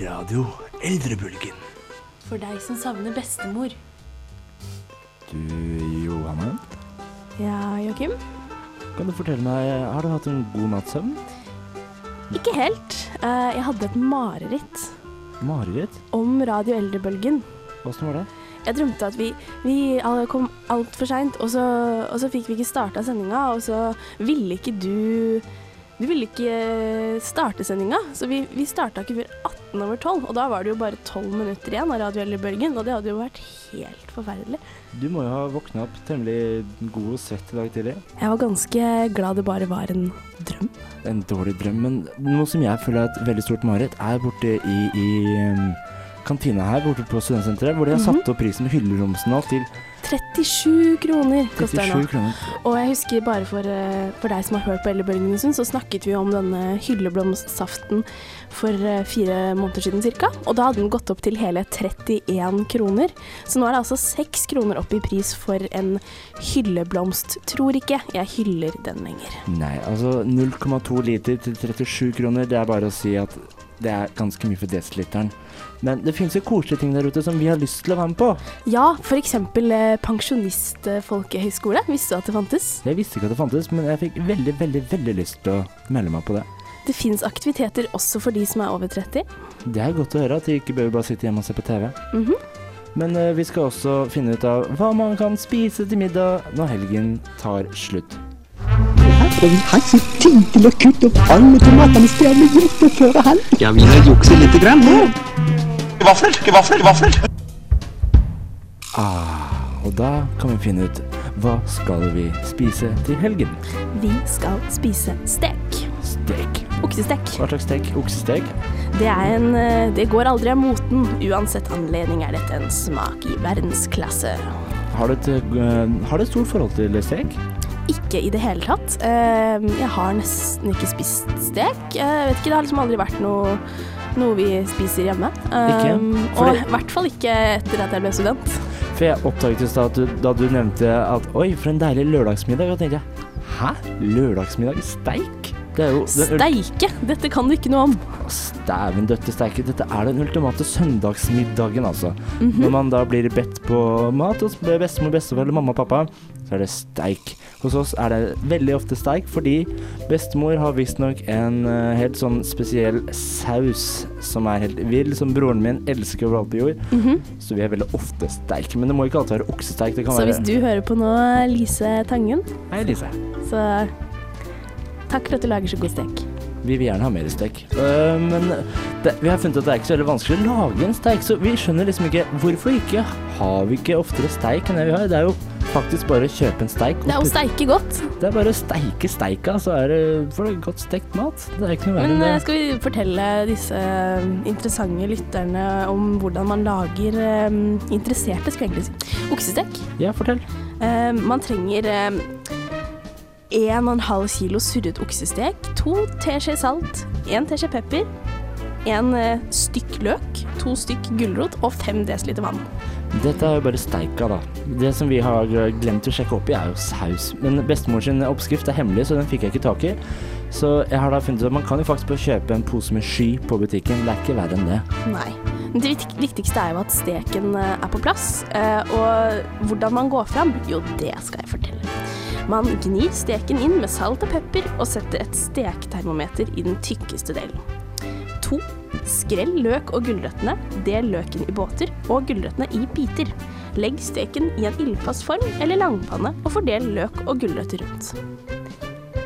Radio Eldrebølgen. For deg som savner bestemor. Du, Johanne, Ja, Joakim? kan du fortelle meg, har du hatt en god natts søvn? Ikke helt. Eh, jeg hadde et mareritt Mareritt? om Radio Eldrebølgen. Åssen var det? Jeg drømte at vi, vi kom altfor seint, og, og så fikk vi ikke starta sendinga, og så ville ikke du Du ville ikke starte sendinga, så vi, vi starta ikke før 18 over 12. Og da var det jo bare 12 minutter igjen av Radio Eldrebølgen, og det hadde jo vært helt forferdelig. Du må jo ha våkna opp temmelig god og svett i dag tidlig. Jeg var ganske glad det bare var en drøm. En dårlig drøm, men noe som jeg føler er et veldig stort mareritt, er borte i, i kantina her borte på studentsenteret, hvor de har Mhm. satt opp prisen med hylleromsen nå til 37 kroner koster den nå. Og jeg husker bare for, eh, for deg som har hørt på Ellebølgen en stund, så snakket vi om denne hylleblomstsaften for eh, fire måneder siden cirka. Og da hadde den gått opp til hele 31 kroner. Så nå er det altså 6 kroner opp i pris for en hylleblomst. Tror ikke jeg hyller den lenger. Nei, altså 0,2 liter til 37 kroner, det er bare å si at det er ganske mye for desiliteren. Men det finnes jo koselige ting der ute som vi har lyst til å være med på. Ja, f.eks. Eh, pensjonistfolkehøyskole. Visste du at det fantes? Jeg visste ikke at det fantes, men jeg fikk veldig, veldig, veldig lyst til å melde meg på det. Det fins aktiviteter også for de som er over 30. Det er godt å høre at de ikke bør bare sitte hjemme og se på TV. Mhm. Men eh, vi skal også finne ut av hva man kan spise til middag når helgen tar slutt. Og vi har ikke tid til å kutte opp alle tomatene vi gjort før helg. Ja, vi har jukset lite grann nå. Vafler, vafler, vafler. Ah, og da kan vi finne ut hva skal vi spise til helgen. Vi skal spise stek. Stek. Oksestek. Hva slags stek? Oksestek? Det, er en, eh, det går aldri av moten. Uansett anledning er dette en smak i verdensklasse. Har du et, eh, har du et stort forhold til stek? Ikke i det hele tatt. Eh, Jeg har nesten ikke spist stek. Jeg vet ikke, Det har liksom aldri vært noe, noe vi spiser hjemme. Um, og i hvert fall ikke etter at jeg ble student. For jeg oppdaget i stad da du nevnte at oi, for en deilig lørdagsmiddag, Og tenkte jeg hæ? Lørdagsmiddag? Steik? Det er jo Steike! Dette kan du ikke noe om. Dæven døtte steike. Dette er den ultimate søndagsmiddagen, altså. Mhm. Når man da blir bedt på mat hos bestemor, bestefar eller mamma og pappa, så er det steik. Hos oss er det veldig ofte steik, fordi bestemor har visstnok en eh, helt sånn spesiell saus som er helt vill, som broren min elsker overalt på jord. Mhm. Så vi er veldig ofte steik. Men det må ikke alltid være oksesteik. Det kan Så være hvis du hører på nå, Lise Tangen, Hei, Lise. så takk for at du lager så god stek. Vi vil gjerne ha mer stek. Uh, men det, vi har funnet at det er ikke så veldig vanskelig å lage en steik, så vi skjønner liksom ikke hvorfor ikke har vi ikke oftere steik enn det vi har. Det er jo faktisk bare kjøpe en steik. Det er å steike godt. Det er bare å steike steika, så er det for det er godt stekt mat. Det er ikke noe Men eh, det. skal vi fortelle disse eh, interessante lytterne om hvordan man lager eh, Interesserte, skulle jeg egentlig si. Oksestek. Ja, fortell. Uh, man trenger uh, 1,5 kilo surret oksestek, to teskjeer salt, én teskje pepper, eh, stykk løk, to stykk gulrot og 5 dl vann. Dette er jo bare steika, da. Det som vi har glemt å sjekke opp i, er jo saus. Men bestemor sin oppskrift er hemmelig, så den fikk jeg ikke tak i. Så jeg har da funnet ut at man kan jo faktisk bare kjøpe en pose med sky på butikken. Det er ikke verre enn det. Nei. Det viktigste er jo at steken eh, er på plass. eh, Og hvordan man går fram, jo, det skal jeg fortelle. Man gnir steken inn med salt og pepper og setter et stektermometer i den tykkeste delen. To. Skrell løk og gulrøttene. Del løken i båter og gulrøttene i biter. Legg steken i en ildfast form eller langpanne og fordel løk og gulrøtter rundt.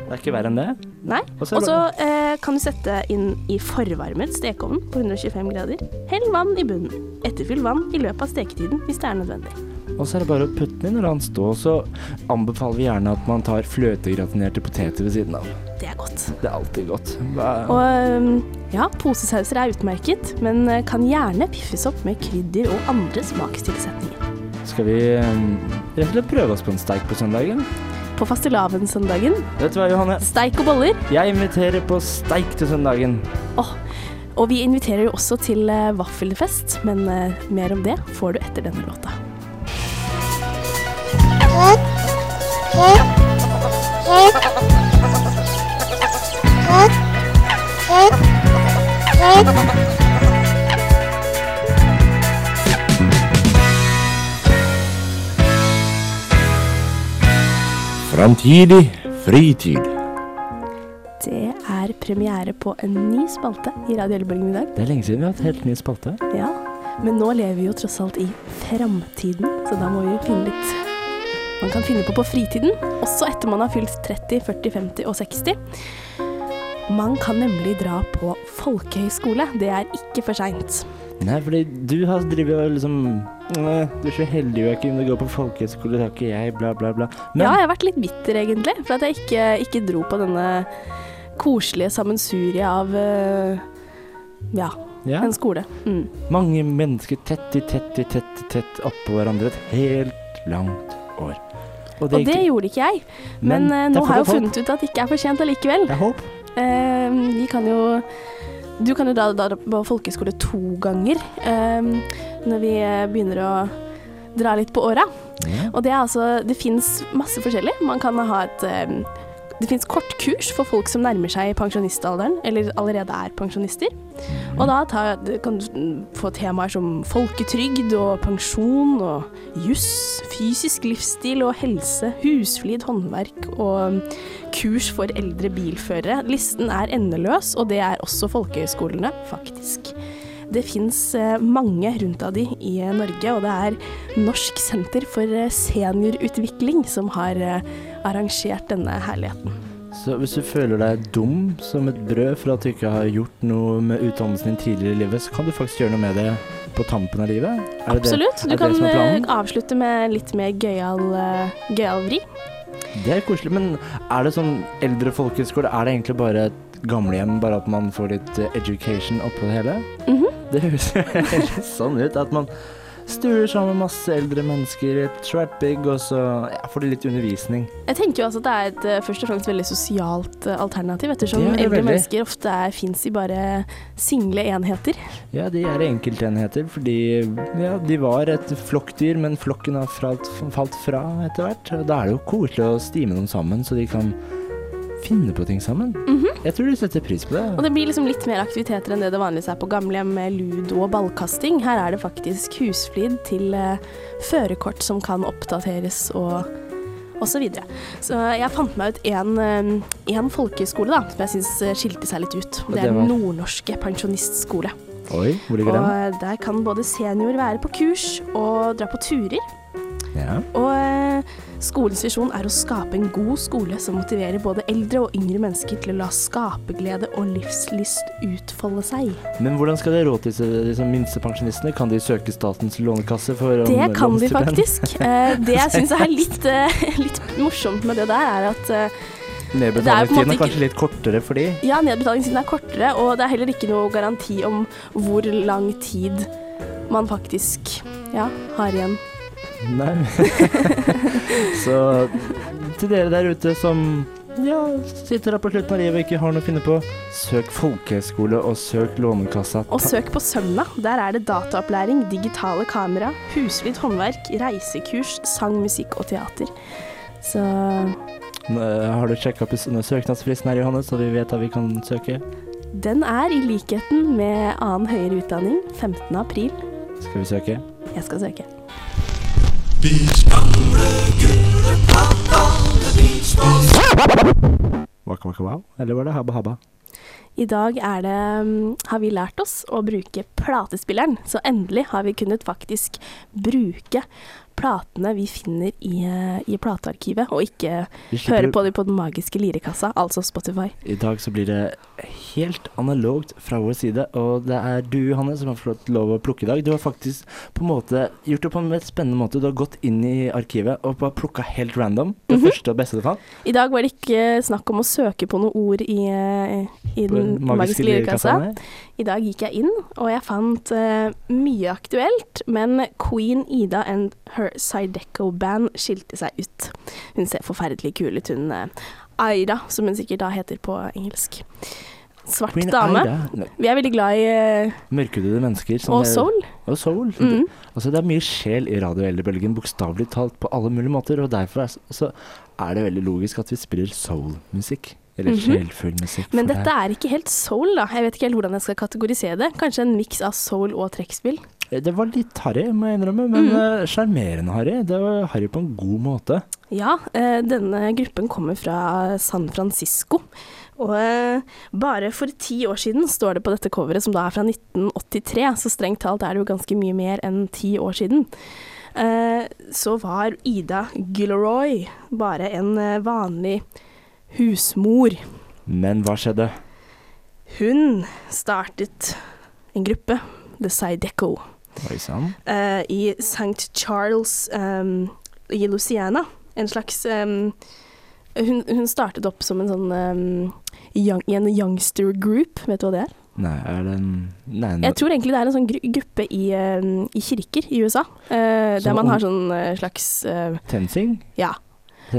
Det er ikke verre enn det. Nei. Og så eh, kan du sette inn i forvarmet stekeovn på 125 grader. Hell vann i bunnen. Etterfyll vann i løpet av steketiden hvis det er nødvendig. Og så er det bare å putte den inn når den står, Så anbefaler vi gjerne at man tar fløtegratinerte poteter ved siden av. Det er godt. Det er alltid godt. Hva? Og øhm, ja, posesauser er utmerket, men eh, kan gjerne piffes opp med krydder og andre smakstilsetninger. Skal vi um, rett og slett prøve oss på en steik på søndagen? På fastelavnssøndagen, Vet du hva, Johanne? steik og boller. Jeg inviterer på steik til søndagen. Åh, og vi inviterer jo også til eh, vaffelfest, men eh, mer om det får du etter denne låta. Framtidig fritid. Det er premiere på en ny spalte i Radio Ellebølgen i dag. Det er lenge siden vi har hatt helt ny spalte. Ja, Men nå lever vi jo tross alt i framtiden, så da må vi jo finne litt man kan finne på på fritiden. Også etter man har fylt 30, 40, 50 og 60. Man kan nemlig dra på folkehøyskole. Det er ikke for seint. Nei, fordi du har drevet og liksom Du er så heldig, Joakim. Du går på folkehøyskole, det har ikke jeg, bla, bla, bla. Men Ja, jeg har vært litt bitter, egentlig, for at jeg ikke, ikke dro på denne koselige sammensuriet av eh, ja, ja, en skole. Mm. mange mennesker tett i tett i tett i tett oppå hverandre et helt langt år. Og det gikk- gjorde ikke jeg. Men, men det nå har jeg jo funnet ut at det ikke er for sent allikevel. Jeg Det er håp. Eh, vi kan jo Du kan jo da, da på folkehøyskole to ganger eh, når vi eh, begynner å dra litt på åra. Ja. Og det er altså Det fins masse forskjellig. Man kan ha et eh, Det fins kortkurs for folk som nærmer seg pensjonistalderen, eller allerede er pensjonister. Og da tar, kan du få temaer som folketrygd og pensjon og juss, fysisk livsstil og helse, husflid, håndverk og kurs for eldre bilførere. Listen er endeløs, og det er også folkehøyskolene, faktisk. Det fins mange rundt av de i eh, Norge, og det er Norsk senter for eh, seniorutvikling som har eh, arrangert denne herligheten. Så hvis du føler deg dum som et brød for at du ikke har gjort noe med utdannelsen din tidligere i livet, så kan du faktisk gjøre noe med det på tampen av livet. Er Absolutt. det- er Du kan eh, avslutte med litt mer gøyal eh, gøyal vri. Det er koselig, men er det sånn eldre folkehøyskole, er det egentlig bare et gamlehjem, bare at man får litt eh, education oppå det hele? Mhm. Det høres sånn ut, at man stuer sammen med masse eldre mennesker i et svært bygg, og så ja, får de litt undervisning. Jeg tenker jo altså at det er et eh, først og fremst veldig sosialt eh, alternativ, ettersom er det eldre veldig. mennesker ofte fins i bare single enheter. Ja, de er enkeltenheter, fordi ja, de var et flokkdyr, men flokken har falt, falt fra etter hvert. Da er det jo koselig å stime dem sammen, så de kan finne på ting sammen. Mhm. Jeg tror de setter pris på det. Og det blir liksom litt mer aktiviteter enn det det vanligvis er på gamlehjem med ludo og ballkasting. Her er det faktisk husflid til uh, førerkort som kan oppdateres og osv. så videre. Så jeg fant meg ut en, eh, en folkeskole da, som jeg syns skilte seg litt ut. Det er Den Nordnorske pensjonistskole. Oi, hvor ligger den? Og der kan både senior være på kurs og dra på turer. Ja. Og eh, skolens visjon er å skape en god skole som motiverer både eldre og yngre mennesker til å la skaperglede og livslyst utfolde seg. Men hvordan skal de råd til disse, disse minstepensjonistene? Kan de søke Statens lånekasse for Det kan de faktisk. Eh, Det jeg syns er litt, eh, litt morsomt med det der, er at eh, er Nedbetalingstiden er kanskje litt kortere for de? ja, nedbetalingstiden er kortere, og det er heller ikke noe garanti om hvor lang tid man faktisk ja, har igjen. Nei. Så til dere der ute som ja, sitter her på slutten av livet og ikke har noe å finne på, søk folkehøyskole og søk Lånekassa. Og søk på Sømna. Der er det dataopplæring, digitale kamera, husflid håndverk, reisekurs, sang, musikk og teater. Så Nå, Har du sjekka opp søknadsfristen her, Johannes, så vi vet at vi kan søke? den er i likheten med annen høyere utdanning 15. april. Skal vi søke? Jeg skal søke. Waka waka wow? Eller var det habba habba? I dag er det, mm, har vi lært oss å bruke platespilleren, så endelig har vi kunnet faktisk bruke platene vi finner i, eh, i platearkivet, og ikke ikke høre på dem på den magiske lirekassa, altså Spotify. I dag så blir det helt analogt fra vår side, og det er du, Hanne, som har fått lov å plukke i dag. Du har faktisk på en måte gjort det på en litt spennende måte. Du har gått inn i arkivet og bare plukka helt random. Det Mhm. første og beste du fant. I dag var det ikke snakk om å søke på noen ord i, eh, i den magiske lirekassa. I dag gikk jeg inn, og jeg fant eh, mye aktuelt, men Queen Ida and Her Sideco Band skilte seg ut. Hun ser forferdelig kul ut, hun eh, Aida, som hun sikkert da heter på engelsk. Svart Queen dame. Aida. Vi er veldig glad i eh, Mørkhudede mennesker. som Og er- soul. Og soul. Mm. Altså, det er mye sjel i radioeldrebølgen, bokstavelig talt på alle mulige måter, og derfor er, så er det veldig logisk at vi spiller soul-musikk. Eller Mhm. sjelfull musikk. Men dette deg. er ikke helt soul, da. Jeg vet ikke helt hvordan jeg skal kategorisere det. Kanskje en miks av soul og trekkspill. Det var litt harry, må jeg innrømme, men sjarmerende mm. harry. Det var harry på en god måte. Ja, eh, denne gruppen kommer fra San Francisco. Og eh, bare for ti år siden står det på dette coveret, som da er fra 1983, så strengt talt er det jo ganske mye mer enn ti år siden. Eh, så var Ida Gilroy bare en eh, vanlig husmor. Men hva skjedde? Hun startet en gruppe, The Sideco, sann. eh, i St. Charles um, i Louisiana. En slags um, hun, hun startet opp som en sånn um, young, en youngster group, vet du hva det er? Nei, er det en Nei, Jeg tror egentlig det er en sånn gru gruppe i, em, i kirker i USA, Sånn der man har sånn uh, slags uh, Tensing? Ja.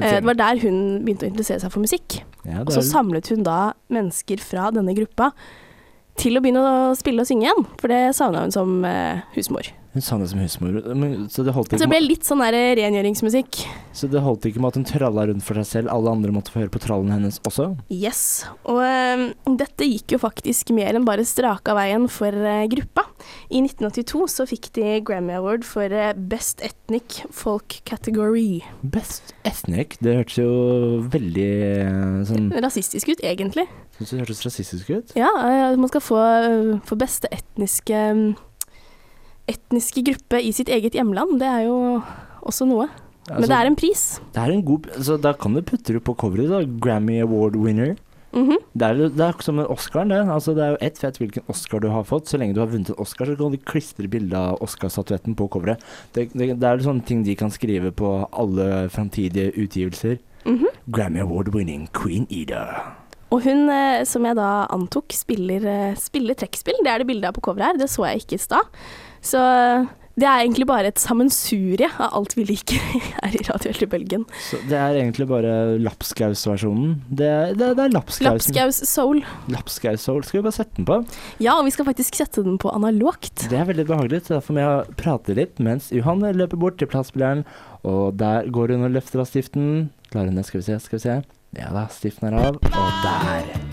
Eh, det var der hun begynte å interessere seg for musikk. ja, Og så samlet hun da mennesker fra denne gruppa til å begynne å spille og synge igjen, for det savna hun som eh, husmor. Hun sa det som husmor. Men, så, det Så det ble litt sånn der rengjøringsmusikk. så det holdt ikke med at hun tralla rundt for seg selv, alle andre måtte få høre på trallen hennes også? Yes. Og um, dette gikk jo faktisk mer enn bare straka veien for uh, gruppa. I 1982 så fikk de Grammy Award for uh, Best Ethnic Folk Category. Best ethnic, det hørtes jo veldig uh, sånn Rasistisk ut, egentlig. Syns du det hørtes rasistisk ut? Ja, man skal få for beste etniske mm, etniske gruppe i sitt eget hjemland. Det er jo også noe. Men Altså, det er en pris. det er en god altså, da kan du putte det på coveret, da. Grammy Award winner. Mhm. Det er, det er som en Oscar, det. Altså, det er jo ett fett hvilken Oscar du har fått. Så lenge du har vunnet en Oscar, så kan du klistre bilde av Oscar-statuetten på coveret. Det, det, det er sånne ting de kan skrive på alle framtidige utgivelser. Mhm. Grammy Award winning Queen Ida. Og hun, eh, som jeg da antok, spiller, eh, spiller trekkspill. Det er det bildet av på coveret her. Det så jeg ikke i stad. Så eh, det er egentlig bare et sammensurie av alt vi liker her i Radio Eldrebølgen. Så det er egentlig bare lapskausversjonen? Det, det, det er lapskausen. Lapskaus Soul. Lapskaus Soul. Skal vi bare sette den på? Ja, og vi skal faktisk sette den på analogt. Det er veldig behagelig, så derfor må jeg prate litt mens Johanne løper bort til plassspilleren, og der går hun og løfter av stiften. Klarer hun det? Skal vi se, skal vi se. Ja da, stiften er av, og der.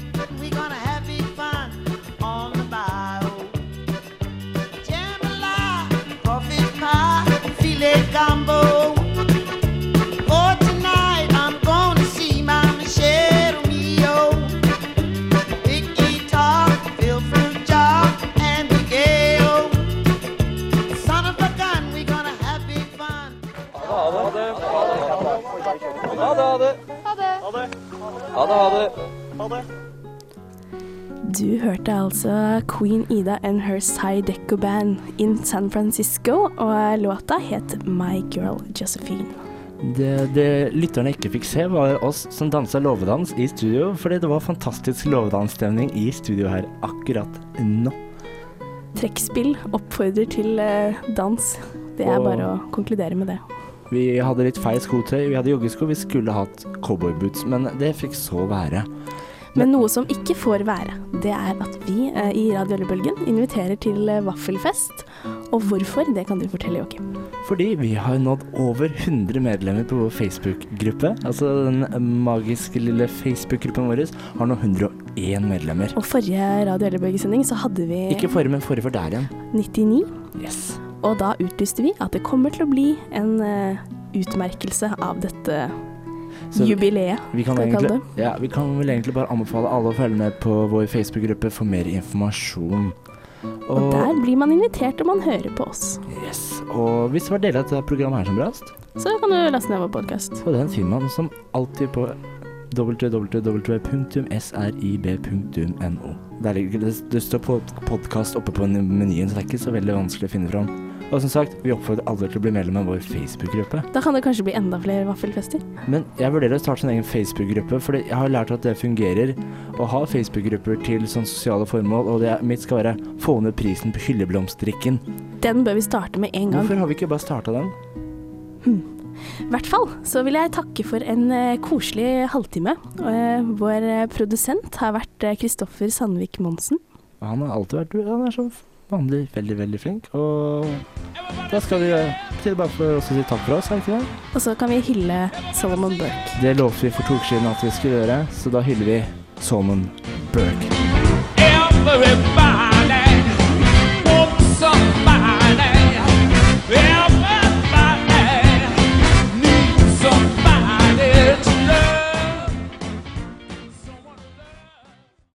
Du hørte altså Queen Ida and Her Sideco Band in San Francisco, og låta het My Girl Josephine. Det, det lytterne ikke fikk se, var oss som dansa låvedans i studio, fordi det var fantastisk låvedansstemning i studio her akkurat nå. Trekkspill oppfordrer til eh, dans. Det er Og- bare å konkludere med det. Vi hadde litt feil skotøy, vi hadde joggesko, vi skulle hatt cowboyboots, men det fikk så være. Men noe som ikke får være, det er at vi eh, i Radio Ellebølgen inviterer til eh, vaffelfest. Og hvorfor, det kan du fortelle, Joakim. Fordi vi har nådd over 100 medlemmer på vår Facebook-gruppe. Altså den magiske lille Facebook-gruppen vår har nå 101 medlemmer. Og forrige Radio Ellebølgesending så hadde vi Ikke forrige, men forrige for der igjen. 99. Yes. Og da utlyste vi at det kommer til å bli en eh, utmerkelse av dette Så jubileet, vi kan, egentlig, ja, vi kan vel egentlig bare anbefale alle å følge med på vår Facebook-gruppe for mer informasjon. Og der blir man invitert om man hører på oss. yes. og hvis det var deler av dette programmet her som brast, Så kan du laste ned vår podkast. og den finner man som alltid på www.srib.no. Der ligger det, det står podkast oppe på menyen, så det er ikke så veldig vanskelig å finne fram. Og som sagt, vi oppfordrer alle til å bli medlem av vår Facebook-gruppe. Da kan det kanskje bli enda flere vaffelfester. Men jeg vurderer å starte en egen Facebook-gruppe, for jeg har lært at det fungerer å ha Facebook-grupper til sånn sosiale formål, og det mitt skal være få ned prisen på hylleblomstrikken. Den bør vi starte med en gang. Hvorfor har vi ikke bare starta den? I hvert fall så vil jeg takke for en eh, koselig halvtime. Eh, vår eh, produsent har vært Kristoffer Sandvik Monsen. Han har alltid vært Han er så vanlig veldig, veldig flink. Og da skal vi til bare for oss å si takk for oss, er det ikke det? Og så kan vi hylle Solomon Burke. Det lovte vi for to uker siden at vi skulle gjøre, så da hyller vi Solomon Burke. Everybody